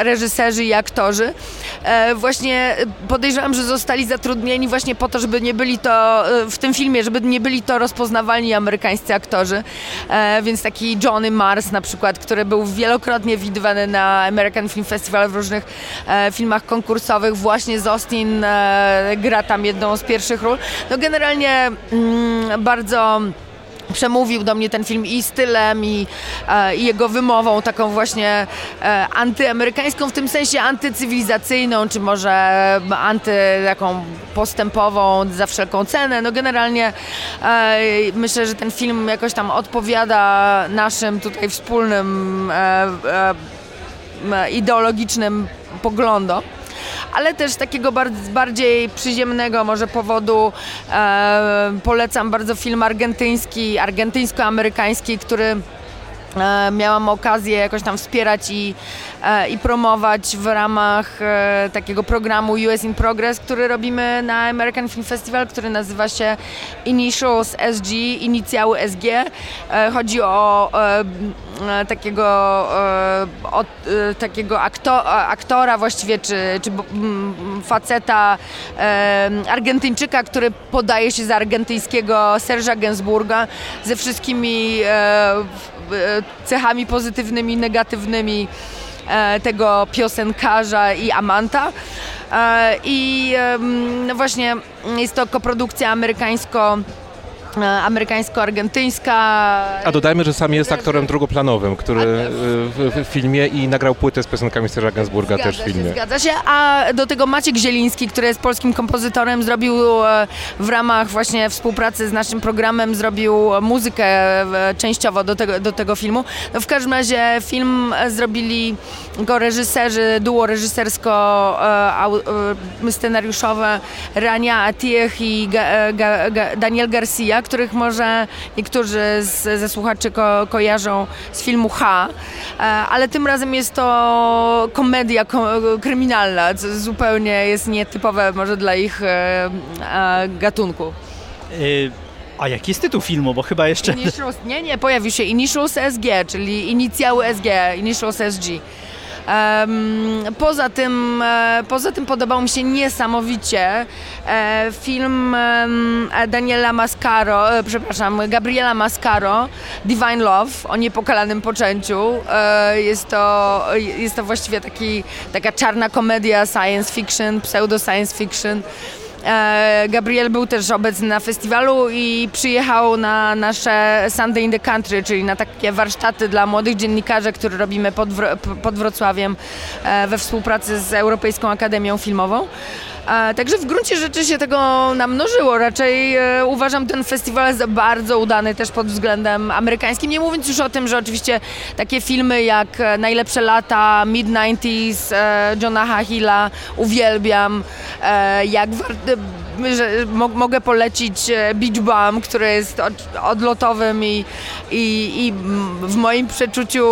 S10: reżyserzy i aktorzy. E, właśnie podejrzewam, że zostali zatrudnieni właśnie po to, żeby nie byli to e, w tym filmie, żeby nie byli to rozpoznawalni amerykańscy aktorzy. E, więc taki Johnny Mars na przykład, który był wielokrotnie widywany na American Film Festival w różnych filmach konkursowych, właśnie z Austin e, gra tam jedną z pierwszych ról. No generalnie mm, bardzo przemówił do mnie ten film i stylem, i, e, i jego wymową, taką właśnie e, antyamerykańską, w tym sensie antycywilizacyjną, czy może anty taką postępową za wszelką cenę. No generalnie e, myślę, że ten film jakoś tam odpowiada naszym tutaj wspólnym ideologicznym poglądom ale też takiego bar- bardziej przyziemnego może powodu e, polecam bardzo film argentyński, argentyńsko-amerykański, który miałam okazję jakoś tam wspierać i, e, i promować w ramach e, takiego programu US in Progress, który robimy na American Film Festival, który nazywa się Initials SG, inicjały SG. E, chodzi o e, e, takiego, e, o, e, takiego akto, aktora właściwie, czy, czy faceta e, Argentyńczyka, który podaje się za argentyńskiego Serge'a Gainsbourga ze wszystkimi e, e, cechami pozytywnymi, negatywnymi e, tego piosenkarza i amanta. E, I no właśnie jest to koprodukcja amerykańsko e, amerykańsko-argentyńska.
S3: A dodajmy, że sam jest aktorem drugoplanowym, który w, w filmie i nagrał płytę z piosenkami Serge'a Gainsbourga też w
S10: Zgadza się,
S3: filmie.
S10: zgadza się, a do tego Maciek Zieliński, który jest polskim kompozytorem, zrobił e, w ramach właśnie współpracy z naszym programem, zrobił muzykę e, częściowo do tego, do tego filmu. No w każdym razie film e, zrobili go reżyserzy, duo reżysersko e, au, e, scenariuszowe Rania Atiech i Ga, e, Ga, Ga, Daniel Garcia, których może niektórzy z, ze słuchaczy ko, kojarzą z filmu H, e, ale tym razem jest to komedia ko, kryminalna, co zupełnie jest nietypowe może dla ich e, e, gatunku.
S2: Y, A jaki jest tytuł filmu? Bo chyba jeszcze...
S10: Initials, nie, nie, pojawił się Initials SG, czyli inicjały SG, Initials SG. Poza, tym, e, poza tym podobał mi się niesamowicie e, film Daniela Mascaro, e, przepraszam, Gabriela Mascaro, Divine Love, o niepokalanym poczęciu. Jest, to, jest to właściwie taki, taka czarna komedia science fiction, pseudo science fiction. E, Gabriel był też obecny na festiwalu i przyjechał na nasze Sunday in the Country, czyli na takie warsztaty dla młodych dziennikarzy, które robimy pod, pod Wrocławiem e, we współpracy z Europejską Akademią Filmową. E, Także w gruncie rzeczy się tego namnożyło. Raczej e, uważam ten festiwal za bardzo udany też pod względem amerykańskim. Nie mówiąc już o tym, że oczywiście takie filmy jak e, Najlepsze lata, Mid-90s, e, Johna Hahilla uwielbiam. Jak że mo- mogę polecić e, Beach Bum, który jest od, odlotowym i, i, i w moim przeczuciu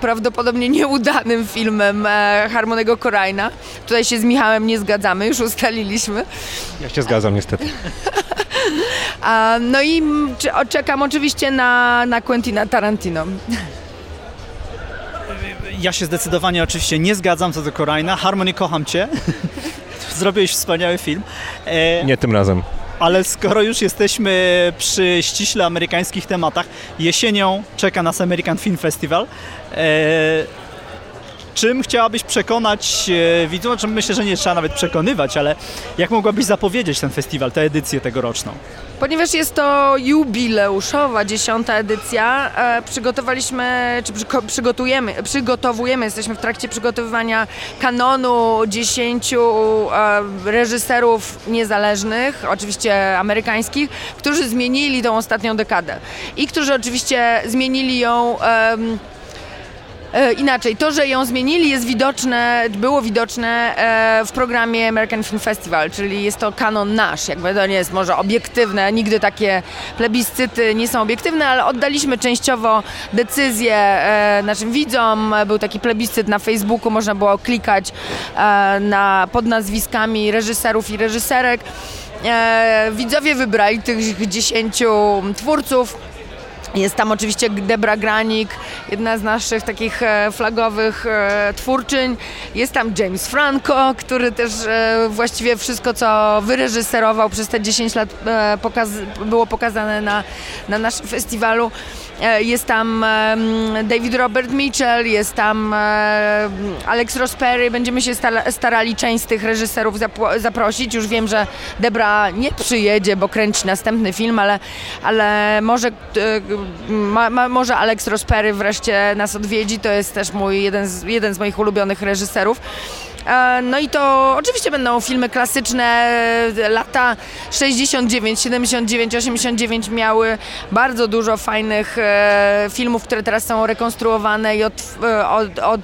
S10: prawdopodobnie nieudanym filmem e, Harmonego Korajna. Tutaj się z Michałem nie zgadzamy, już ustaliliśmy.
S3: Ja się zgadzam niestety. <laughs>
S10: A, no i czekam oczywiście na, na Quentina Tarantino.
S2: Ja się zdecydowanie oczywiście nie zgadzam co do Korajna. Harmony, kocham cię. <laughs> Zrobiłeś wspaniały film. E,
S3: Nie tym razem.
S2: Ale skoro już jesteśmy przy ściśle amerykańskich tematach, jesienią czeka nas American Film Festival. E, czym chciałabyś przekonać e, widzów? Znaczy, myślę, że nie trzeba nawet przekonywać, ale jak mogłabyś zapowiedzieć ten festiwal, tę edycję tegoroczną?
S10: Ponieważ jest to jubileuszowa dziesiąta edycja, e, przygotowaliśmy, czy przygo- przygotujemy, przygotowujemy, jesteśmy w trakcie przygotowywania kanonu dziesięciu e, reżyserów niezależnych, oczywiście amerykańskich, którzy zmienili tą ostatnią dekadę. I którzy oczywiście zmienili ją E, inaczej, to, że ją zmienili jest widoczne, było widoczne e, w programie American Film Festival, czyli jest to kanon nasz, jakby to nie jest może obiektywne, nigdy takie plebiscyty nie są obiektywne, ale oddaliśmy częściowo decyzję e, naszym widzom, był taki plebiscyt na Facebooku, można było klikać na, pod nazwiskami reżyserów i reżyserek. Widzowie wybrali tych 10 twórców, jest tam oczywiście Debra Granik, jedna z naszych takich e, flagowych e, twórczyń. Jest tam James Franco, który też e, właściwie wszystko, co wyreżyserował przez te 10 lat było pokazane na, na naszym festiwalu. Jest tam David Robert Mitchell, jest tam Alex Rosperry. Będziemy się starali część z tych reżyserów zaprosić. Już wiem, że Debra nie przyjedzie, bo kręci następny film, ale, ale może ma, ma, może Alex Rospery wreszcie nas odwiedzi, to jest też mój, jeden, z, jeden z moich ulubionych reżyserów. E, no i to oczywiście będą filmy klasyczne. Lata 69, 79, 89 miały bardzo dużo fajnych e, filmów, które teraz są rekonstruowane i od, e, od, od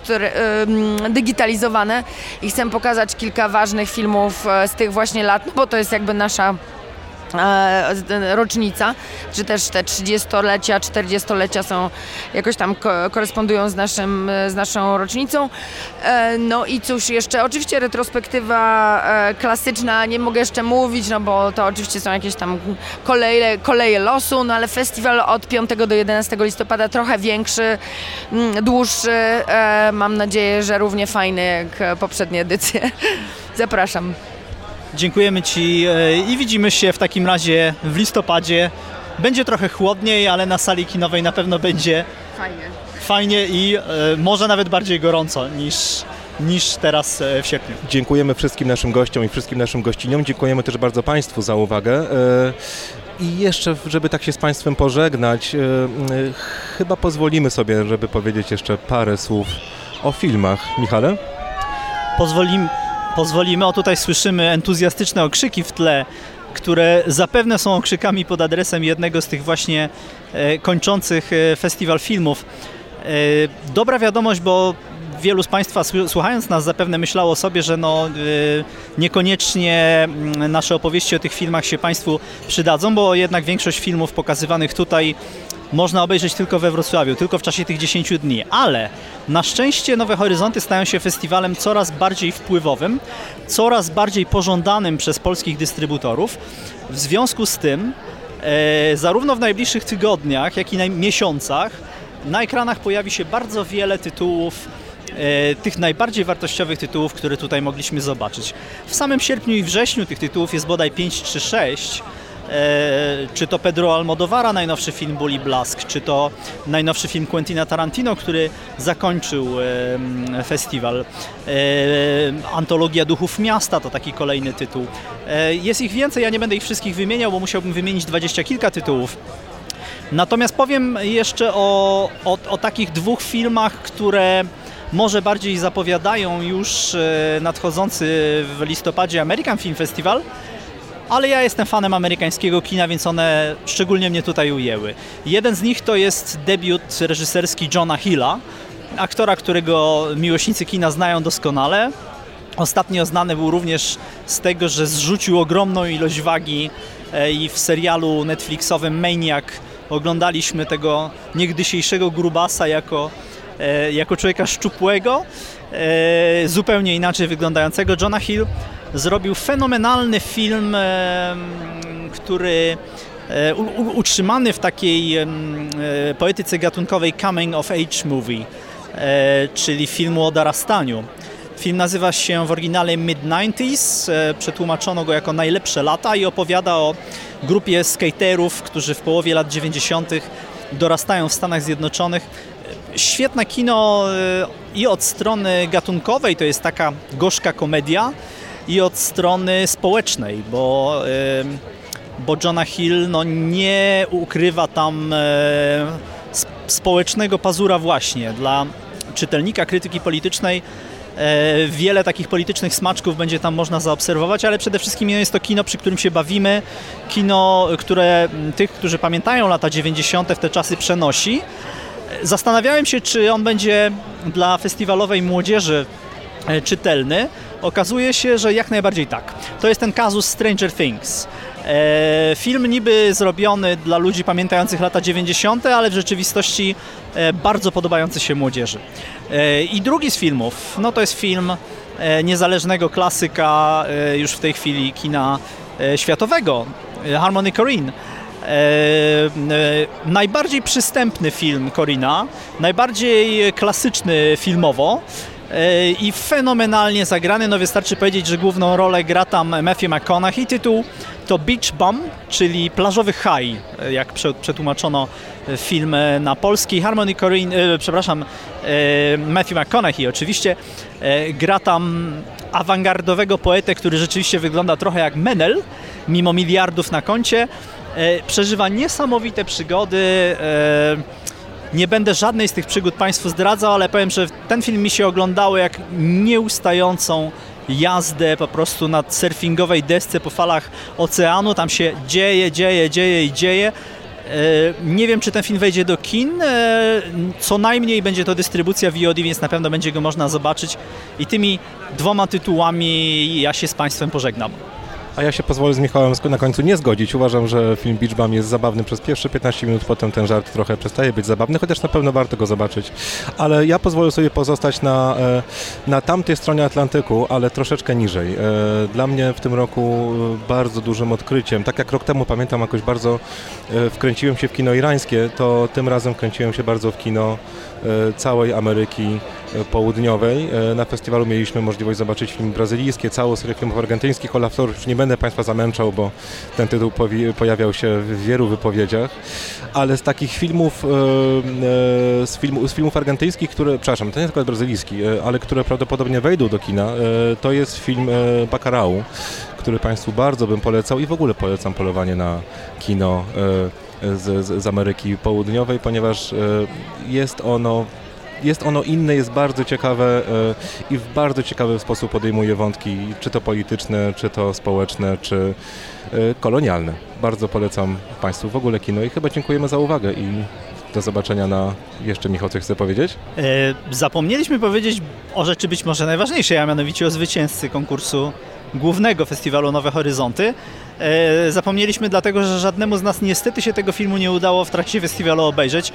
S10: digitalizowane. I chcę pokazać kilka ważnych filmów z tych właśnie lat, no bo to jest jakby nasza E, rocznica, czy też te 30-lecia, 40-lecia są jakoś tam korespondują z, naszym, z naszą rocznicą. E, no i cóż jeszcze, oczywiście retrospektywa e, klasyczna, nie mogę jeszcze mówić, no bo to oczywiście są jakieś tam koleje, koleje losu, no ale festiwal od 5 do 11 listopada trochę większy, mm, dłuższy, mam nadzieję, że równie fajny jak poprzednie edycje. <laughs> Zapraszam.
S2: Dziękujemy Ci e, i widzimy się w takim razie w listopadzie. Będzie trochę chłodniej, ale na sali kinowej na pewno będzie
S10: fajnie,
S2: fajnie i e, może nawet bardziej gorąco niż, niż teraz e, w sierpniu.
S3: Dziękujemy wszystkim naszym gościom i wszystkim naszym gościniom. Dziękujemy też bardzo Państwu za uwagę. I jeszcze, żeby tak się z Państwem pożegnać, chyba pozwolimy sobie, żeby powiedzieć jeszcze parę słów o filmach. Michale?
S2: Pozwolimy pozwolimy. O tutaj słyszymy entuzjastyczne okrzyki w tle, które zapewne są okrzykami pod adresem jednego z tych właśnie e, kończących e, festiwal filmów. E, dobra wiadomość, bo wielu z Państwa słuchając nas zapewne myślało sobie, że no, niekoniecznie mm, nasze opowieści o tych filmach się Państwu przydadzą, bo jednak większość filmów pokazywanych tutaj można obejrzeć tylko we Wrocławiu, tylko w czasie tych 10 dni. Ale na szczęście Nowe Horyzonty stają się festiwalem coraz bardziej wpływowym, coraz bardziej pożądanym przez polskich dystrybutorów. W związku z tym, e, zarówno w najbliższych tygodniach, jak i na miesiącach, na ekranach pojawi się bardzo wiele tytułów e, tych najbardziej wartościowych tytułów, które tutaj mogliśmy zobaczyć. W samym sierpniu i wrześniu tych tytułów jest bodaj 5 czy 6, E, czy to Pedro Almodovara, najnowszy film Bully Blask, czy to najnowszy film Quentina Tarantino, który zakończył festiwal. E, Antologia Duchów Miasta to taki kolejny tytuł. E, jest ich więcej, ja nie będę ich wszystkich wymieniał, bo musiałbym wymienić dwadzieścia kilka tytułów. Natomiast powiem jeszcze o, o, o takich dwóch filmach, które może bardziej zapowiadają już nadchodzący w listopadzie American Film Festival ale ja jestem fanem amerykańskiego kina, więc one szczególnie mnie tutaj ujęły. Jeden z nich to jest debiut reżyserski Johna Hilla, aktora, którego miłośnicy kina znają doskonale. Ostatnio znany był również z tego, że zrzucił ogromną ilość wagi e, i w serialu Netflixowym Maniac oglądaliśmy tego niegdysiejszego grubasa jako, e, jako człowieka szczupłego, e, zupełnie inaczej wyglądającego. Johna Hill zrobił fenomenalny film, który e, utrzymany w takiej e, poetyce gatunkowej coming of age movie, e, czyli filmu o dorastaniu. Film nazywa się w oryginale Mid-90s, przetłumaczono go jako najlepsze lata i opowiada o grupie skaterów, którzy w połowie lat 90. dorastają w Stanach Zjednoczonych. Świetne kino i od strony gatunkowej, to jest taka gorzka komedia, i od strony społecznej, bo, bo Johna Hill no, nie ukrywa tam społecznego pazura właśnie dla czytelnika krytyki politycznej. E, wiele takich politycznych smaczków będzie tam można zaobserwować, ale przede wszystkim jest to kino, przy którym się bawimy, kino, które tych, którzy pamiętają lata 90. w te czasy przenosi Zastanawiałem się, czy on będzie dla festiwalowej młodzieży e, czytelny. Okazuje się, że jak najbardziej tak. To jest ten kazus Stranger Things. E, film niby zrobiony dla ludzi pamiętających lata 90., ale w rzeczywistości e, bardzo podobający się młodzieży. E, I drugi z filmów, no to jest film niezależnego klasyka już w tej chwili kina światowego, Harmony Korine. E, e, najbardziej przystępny film Korina, najbardziej klasyczny filmowo i fenomenalnie zagrany. No wystarczy powiedzieć, że główną rolę gra tam Matthew McConaughey. Tytuł to Beach Bum, czyli plażowy haj, e, jak prze- przetłumaczono film e, na polski. Harmony Korine, e, przepraszam, e, Matthew McConaughey oczywiście e, gra tam awangardowego poetę, który rzeczywiście wygląda trochę jak Menel, mimo miliardów na koncie. E, Przeżywa niesamowite przygody. Nie będę żadnej z tych przygód Państwu zdradzał, ale powiem, że ten film mi się oglądało jak nieustającą jazdę po prostu na surfingowej desce po falach oceanu. Tam się dzieje, dzieje, dzieje i dzieje. E, Nie wiem, czy ten film wejdzie do kin. E, Co najmniej będzie to dystrybucja VOD, więc na pewno będzie go można zobaczyć. I tymi dwoma tytułami ja się z Państwem pożegnam.
S3: A ja się pozwolę z Michałem na końcu nie zgodzić. Uważam, że film Beach Bum jest zabawny przez pierwsze 15 minut, potem ten żart trochę przestaje być zabawny, chociaż na pewno warto go zobaczyć. Ale ja pozwolę sobie pozostać na, e, na tamtej stronie Atlantyku, ale troszeczkę niżej. E, Dla mnie w tym roku e, bardzo dużym odkryciem, tak jak rok temu pamiętam jakoś bardzo wkręciłem się w kino irańskie, to tym razem wkręciłem się bardzo w kino całej Ameryki Południowej. E, Na festiwalu mieliśmy możliwość zobaczyć film brazylijski, całą serię filmów argentyńskich. Olaf już nie będę Państwa zamęczał, bo ten tytuł pojawiał się w wielu wypowiedziach, ale z takich filmów, e, e, z, filmu, z filmów argentyńskich, które, przepraszam, to nie tylko brazylijski, ale które prawdopodobnie wejdą do kina, to jest film Bacurau, który Państwu bardzo bym polecał i w ogóle polecam polowanie na kino z, z, Ameryki Południowej, ponieważ jest ono jest ono inne, jest bardzo ciekawe e, i w bardzo ciekawy sposób podejmuje wątki, czy to polityczne, czy to społeczne, czy e, kolonialne. Bardzo polecam Państwu w ogóle kino i chyba dziękujemy za uwagę i do zobaczenia na... Jeszcze Michał coś chce powiedzieć?
S2: E, Zapomnieliśmy powiedzieć o rzeczy być może najważniejszej, a mianowicie o zwycięzcy konkursu głównego festiwalu Nowe Horyzonty. Zapomnieliśmy dlatego, że żadnemu z nas niestety się tego filmu nie udało w trakcie festiwalu obejrzeć.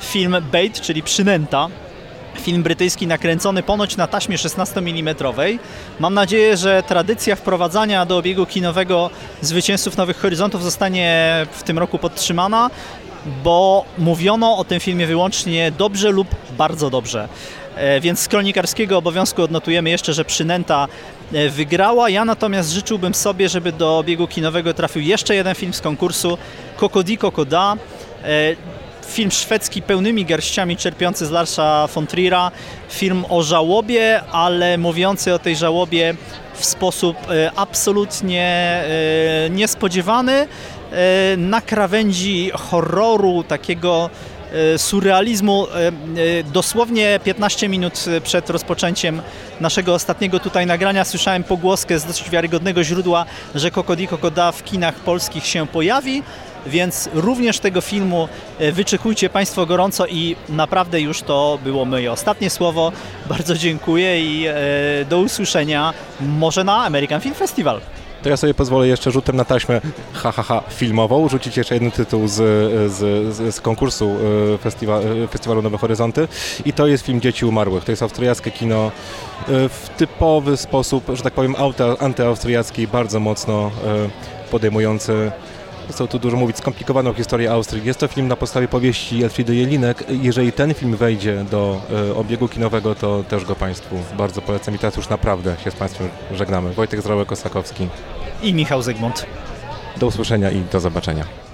S2: Film Bait, czyli Przynęta, film brytyjski nakręcony ponoć na taśmie 16 mm. Mam nadzieję, że tradycja wprowadzania do obiegu kinowego zwycięzców Nowych Horyzontów zostanie w tym roku podtrzymana, bo mówiono o tym filmie wyłącznie dobrze lub bardzo dobrze. E, Więc z kronikarskiego obowiązku odnotujemy jeszcze, że przynęta e, wygrała. Ja natomiast życzyłbym sobie, żeby do obiegu kinowego trafił jeszcze jeden film z konkursu Kokodi Kokoda. Film szwedzki pełnymi garściami czerpiący z Larsa von Trier'a. Film o żałobie, ale mówiący o tej żałobie w sposób e, absolutnie e, niespodziewany, e, na krawędzi horroru, takiego surrealizmu. Dosłownie 15 minut przed rozpoczęciem naszego ostatniego tutaj nagrania słyszałem pogłoskę z dosyć wiarygodnego źródła, że Kokodi Kokoda w kinach polskich się pojawi. Więc również tego filmu e, wyczekujcie Państwo gorąco i naprawdę już to było moje ostatnie słowo. Bardzo dziękuję i e, do usłyszenia może na American Film Festival.
S3: To ja sobie pozwolę jeszcze rzutem na taśmę ha, ha, ha, filmową rzucić jeszcze jeden tytuł z, z, z, konkursu e, festiwa, Festiwalu Nowe Horyzonty i to jest film Dzieci Umarłych. To jest austriackie kino w typowy sposób, że tak powiem, antyaustriacki, bardzo mocno e, podejmujący co tu dużo mówić, skomplikowaną historię Austrii. Jest to film na podstawie powieści Elfriedy Jelinek. Jeżeli ten film wejdzie do e, obiegu kinowego, to też go Państwu bardzo polecam i teraz już naprawdę się z Państwem żegnamy. Wojtek Zdrołek-Kosakowski.
S2: I Michał Zygmunt.
S3: Do usłyszenia i do zobaczenia.